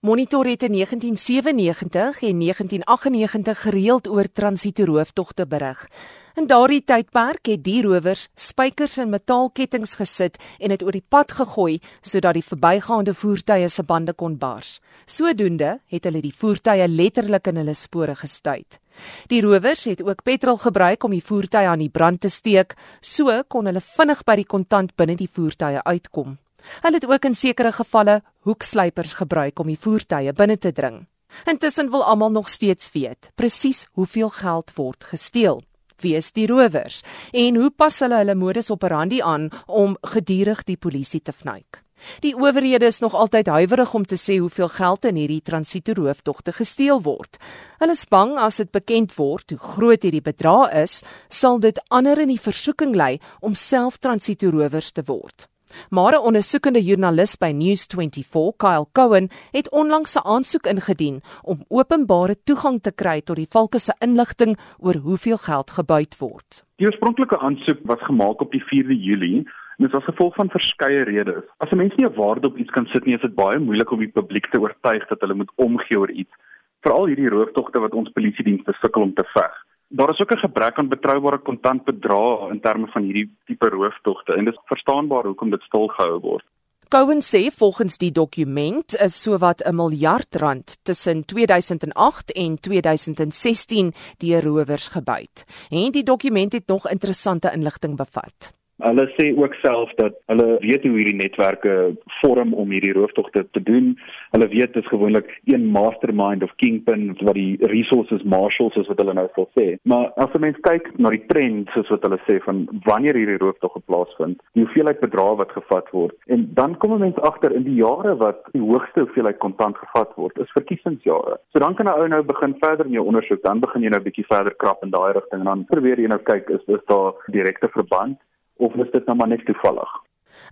Monitor het in 1997 en 1998 gereeld oor transitoroofdogte berig. In daardie tydperk het die rowers spykers in metaalkettinge gesit en dit oor die pad gegooi sodat die verbygaande voertuie se bande kon bars. Sodoende het hulle die voertuie letterlik in hulle spore gestuit. Die rowers het ook petrol gebruik om die voertuie aan die brand te steek, so kon hulle vinnig by die kontant binne die voertuie uitkom. Hulle het ook in sekere gevalle hoekslypers gebruik om die voertuie binne te dring. Intussen wil almal nog steeds weet presies hoeveel geld word gesteel. Wie is die rowers en hoe pas hulle hulle modus operandi aan om gedurig die polisie te vnyk? Die owerhede is nog altyd huiwerig om te sê hoeveel geld in hierdie transitoroofdogte gesteel word. Hulle is bang as dit bekend word hoe groot hierdie bedrag is, sal dit ander in die versoeking lei om self transitorowers te word. Maar 'n ondersoekende joernalis by News24, Kyle Cowan, het onlangs 'n aansoek ingedien om openbare toegang te kry tot die valke se inligting oor hoeveel geld gebuit word. Die oorspronklike aansoek was gemaak op die 4de Julie dit was gevolg van verskeie redes. As 'n mens nie 'n waarde op iets kan sit nie, is dit baie moeilik om die publiek te oortuig dat hulle moet omgee oor iets, veral hierdie rooftogte wat ons polisiedienste sukkel om te veg. Daar is ook 'n gebrek aan betroubare kontantbedrae in terme van hierdie tipe rooftogte en dit is verstaanbaar hoekom dit stilgehou word. Cowen sê volgens die dokument is sowat 'n miljard rand tussen 2008 en 2016 deur rowers gebyt. En die dokument het nog interessante inligting bevat. Hulle sê ook self dat hulle weet hoe hierdie netwerke vorm om hierdie rooftogte te doen. Hulle weet dit is gewoonlik een mastermind of kingpin wat die resources marshals soos wat hulle nou sal sê. Maar as 'n mens kyk na die trend soos wat hulle sê van wanneer hierdie rooftog plaasvind, die hoeveelheid bedrae wat gevat word en dan kom 'n mens agter in die jare wat die hoogste hoeveelheid kontant gevat word, is verkiesingsjare. So dan kan 'n ou nou begin verder in jou ondersoek, dan begin jy nou 'n bietjie verder krap in daai rigting en dan probeer jy nou kyk is is daar direkte verband of is dit nou maar net toevallig?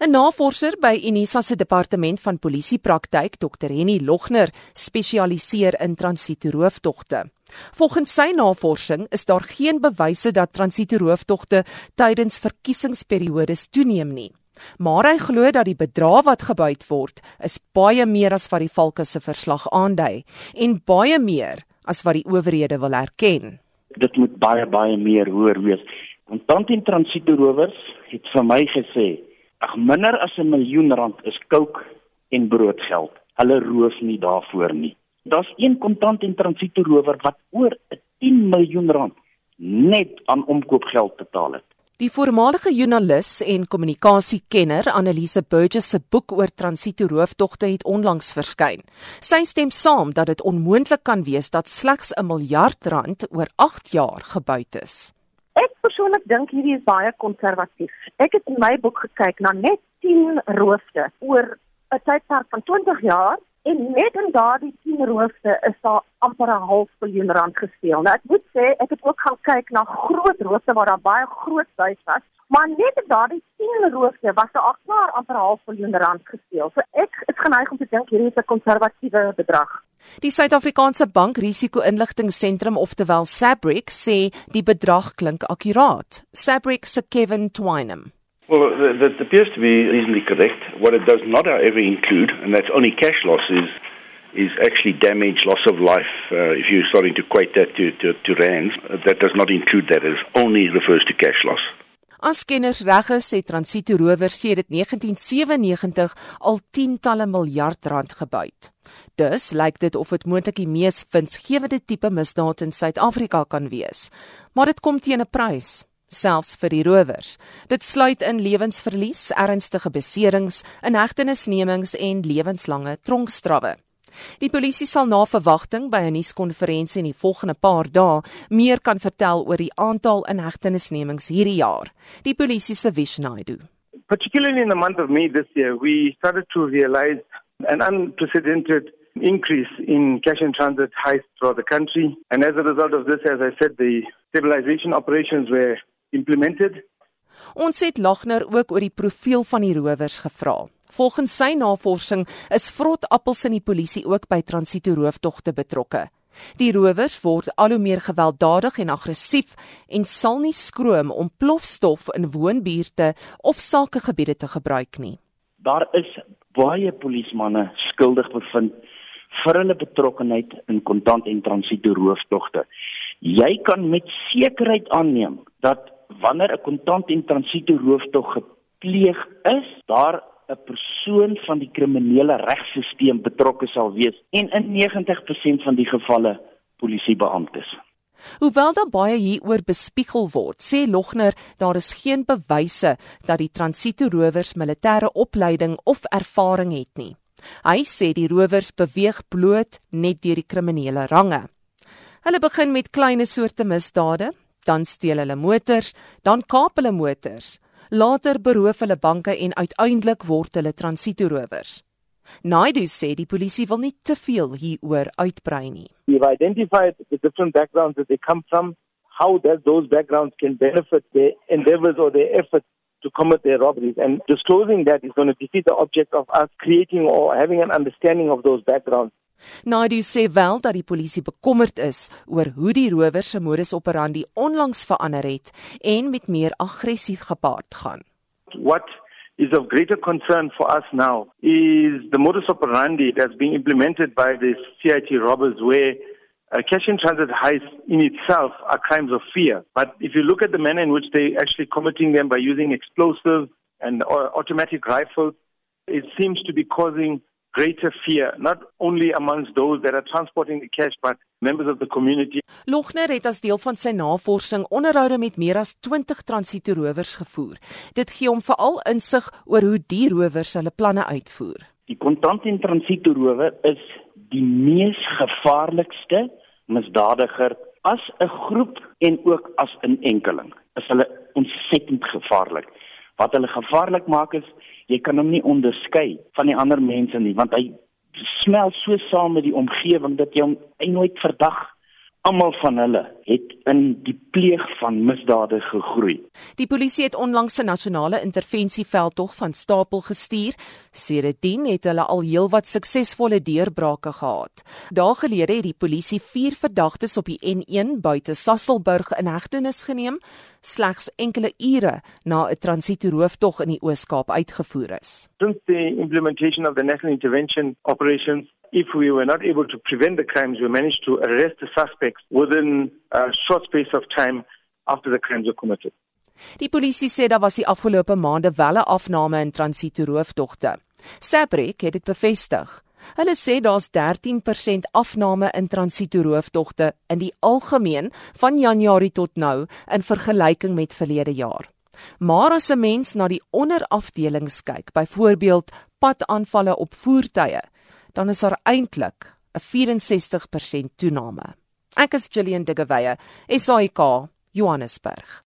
'n Navorser by Unisa se departement van polisiepraktyk, Dr. Henny Logner, spesialiseer in transitoroofdogte. Volgens sy navorsing is daar geen bewyse dat transitoroofdogte tydens verkiesingsperiodes toeneem nie. Maar hy glo dat die bedrag wat gebuit word, is baie meer as wat die Valke se verslag aandui en baie meer as wat die owerhede wil erken. Dit moet baie baie meer hoër wees. Kontant en transitorowers het vir my gesê, ag minder as 'n miljoen rand is kook en broodgeld. Hulle roof nie daarvoor nie. Daar's een kontant en transitorower wat oor 'n 10 miljoen rand net aan omkoopgeld betaal het. Die voormalige joernalis en kommunikasiekenner Annelise Burgess se boek oor transitoroofdogte het onlangs verskyn. Sy stem saam dat dit onmoontlik kan wees dat slegs 'n miljard rand oor 8 jaar gebuit is persoonlik dink hierdie is baie konservatief. Ek het in my boek gekyk na net 10 roofde oor 'n tydperk van 20 jaar en net in daardie 10 roofde is daar amper 'n half miljoen rand gesteel. Nou ek moet sê ek het ook gaan kyk na groot roofde waar daar baie groot buis was, maar net in daardie 10 roofde was daar ook maar amper 'n half miljoen rand gesteel. So ek is geneig om te dink hierdie is 'n konservatiewe bedrag. Die Suid-Afrikaanse Bank Risiko-inligtingseentrum, oftewel SABRIC, sê die bedrag klink akkuraat. SABRIC se Kevin Twynham. Well, that appears to be reasonably correct. What it does not, however, include, and that's only cash losses, is actually damage, loss of life. Uh, if you're starting to equate that to, to, to rands, uh, that does not include that. It only refers to cash loss. As kenners reg is, het Transito Rover sedert 1997 al tientalle miljard rand gebyt. Dus lyk dit of dit moontlik die mees winsgewende tipe misdaad in Suid-Afrika kan wees. Maar dit kom teen 'n prys selfs vir die rowers. Dit sluit in lewensverlies, ernstige beserings, inhegtenisnemings en lewenslange tronkstrawwe. Die polisie sal na verwagting by 'n nuuskonferensie in die volgende paar dae meer kan vertel oor die aantal inhegtenisnemings hierdie jaar. Die polisie se Vishnaidu. Particularly in the month of May this year, we started to realize an unprecedented increase in cash in transit heists throughout the country. And as a result of this, as I said, the stabilization operations were implemented. Ons het Lagner ook oor die profiel van die rowers gevra. Volgens sy navorsing is vrot appels in die polisie ook by transito roofdogte betrokke. Die rowers word al hoe meer gewelddadig en aggressief en sal nie skroom om plofstof in woonbuurte of sakegebiede te gebruik nie. Daar is baie polismanne skuldig bevind vir hulle betrokkeheid in kontant en transito rooftogte. Jy kan met sekerheid aanneem dat wanneer 'n kontant en transito rooftog gepleeg is, daar 'n persoon van die kriminele regstelsel betrokke sal wees en in 90% van die gevalle polisiebeamptes. Hoewel daar baie hieroor bespiegel word, sê Logner daar is geen bewyse dat die transito rowers militêre opleiding of ervaring het nie. Hy sê die rowers beweeg bloot net deur die kriminele range. Hulle begin met klein soorte misdade, dan steel hulle motors, dan kaap hulle motors. Later beroof hulle banke en uiteindelik word hulle transito rowers. Naidu sê die polisie wil nie te veel hieroor uitbrei nie. We've identified the different backgrounds that they come from, how that those backgrounds can benefit their endeavors or their efforts to commit their robberies and disclosing that is going to defeat the object of us creating or having an understanding of those backgrounds. Naidu sê wel dat die polisie bekommerd is oor hoe die rowers se modus operandi onlangs verander het en met meer aggressief gepaard gaan. What is of greater concern for us now is the modus operandi that's being implemented by the CIT robbers where uh, cash in transit heists in itself are crimes of fear. But if you look at the manner in which they actually committing them by using explosives and automatic rifles, it seems to be causing greater fear not only amongst those that are transporting the cash but members of the community. Logner het as deel van sy navorsing onderhoude met meer as 20 transito rowers gevoer. Dit gee hom veral insig oor hoe die rowers hulle planne uitvoer. Die kontant en transito rower is die mees gevaarlikste misdadiger as 'n groep en ook as 'n enkeling. Is hulle ontsettend gevaarlik. Wat hulle gevaarlik maak is jy kan hom nie onderskei van die ander mense nie want hy smel so saam met die omgewing dat jy hom nooit verdag almal van hulle het in die pleeg van misdade gegroei. Die polisie het onlangs 'n nasionale intervensieveldtog van stapel gestuur. Sedertdien het hulle al heelwat suksesvolle deurbrake gehad. Dae gelede het die polisie 4 verdagtes op die N1 buite Sasolburg in hegtenis geneem, slegs enkele ure na 'n transitoerooftog in die Oos-Kaap uitgevoer is. Since the implementation of the national intervention operations if we were not able to prevent the crimes, we managed to arrest the suspects within a short space of time after the crimes were committed. Die polisie sê daar was die afgelope maande wel 'n afname in transito roofdogte. Sabrek het dit bevestig. Hulle sê daar's 13% afname in transito roofdogte in die algemeen van Januarie tot nou in vergelyking met verlede jaar. Maar as 'n mens na die onderafdelings kyk, byvoorbeeld padaanvalle op voertuie, dan is daar eintlik 'n 64% toename. Ek is Gillian Diggeweyer, SAK, Johannesburg.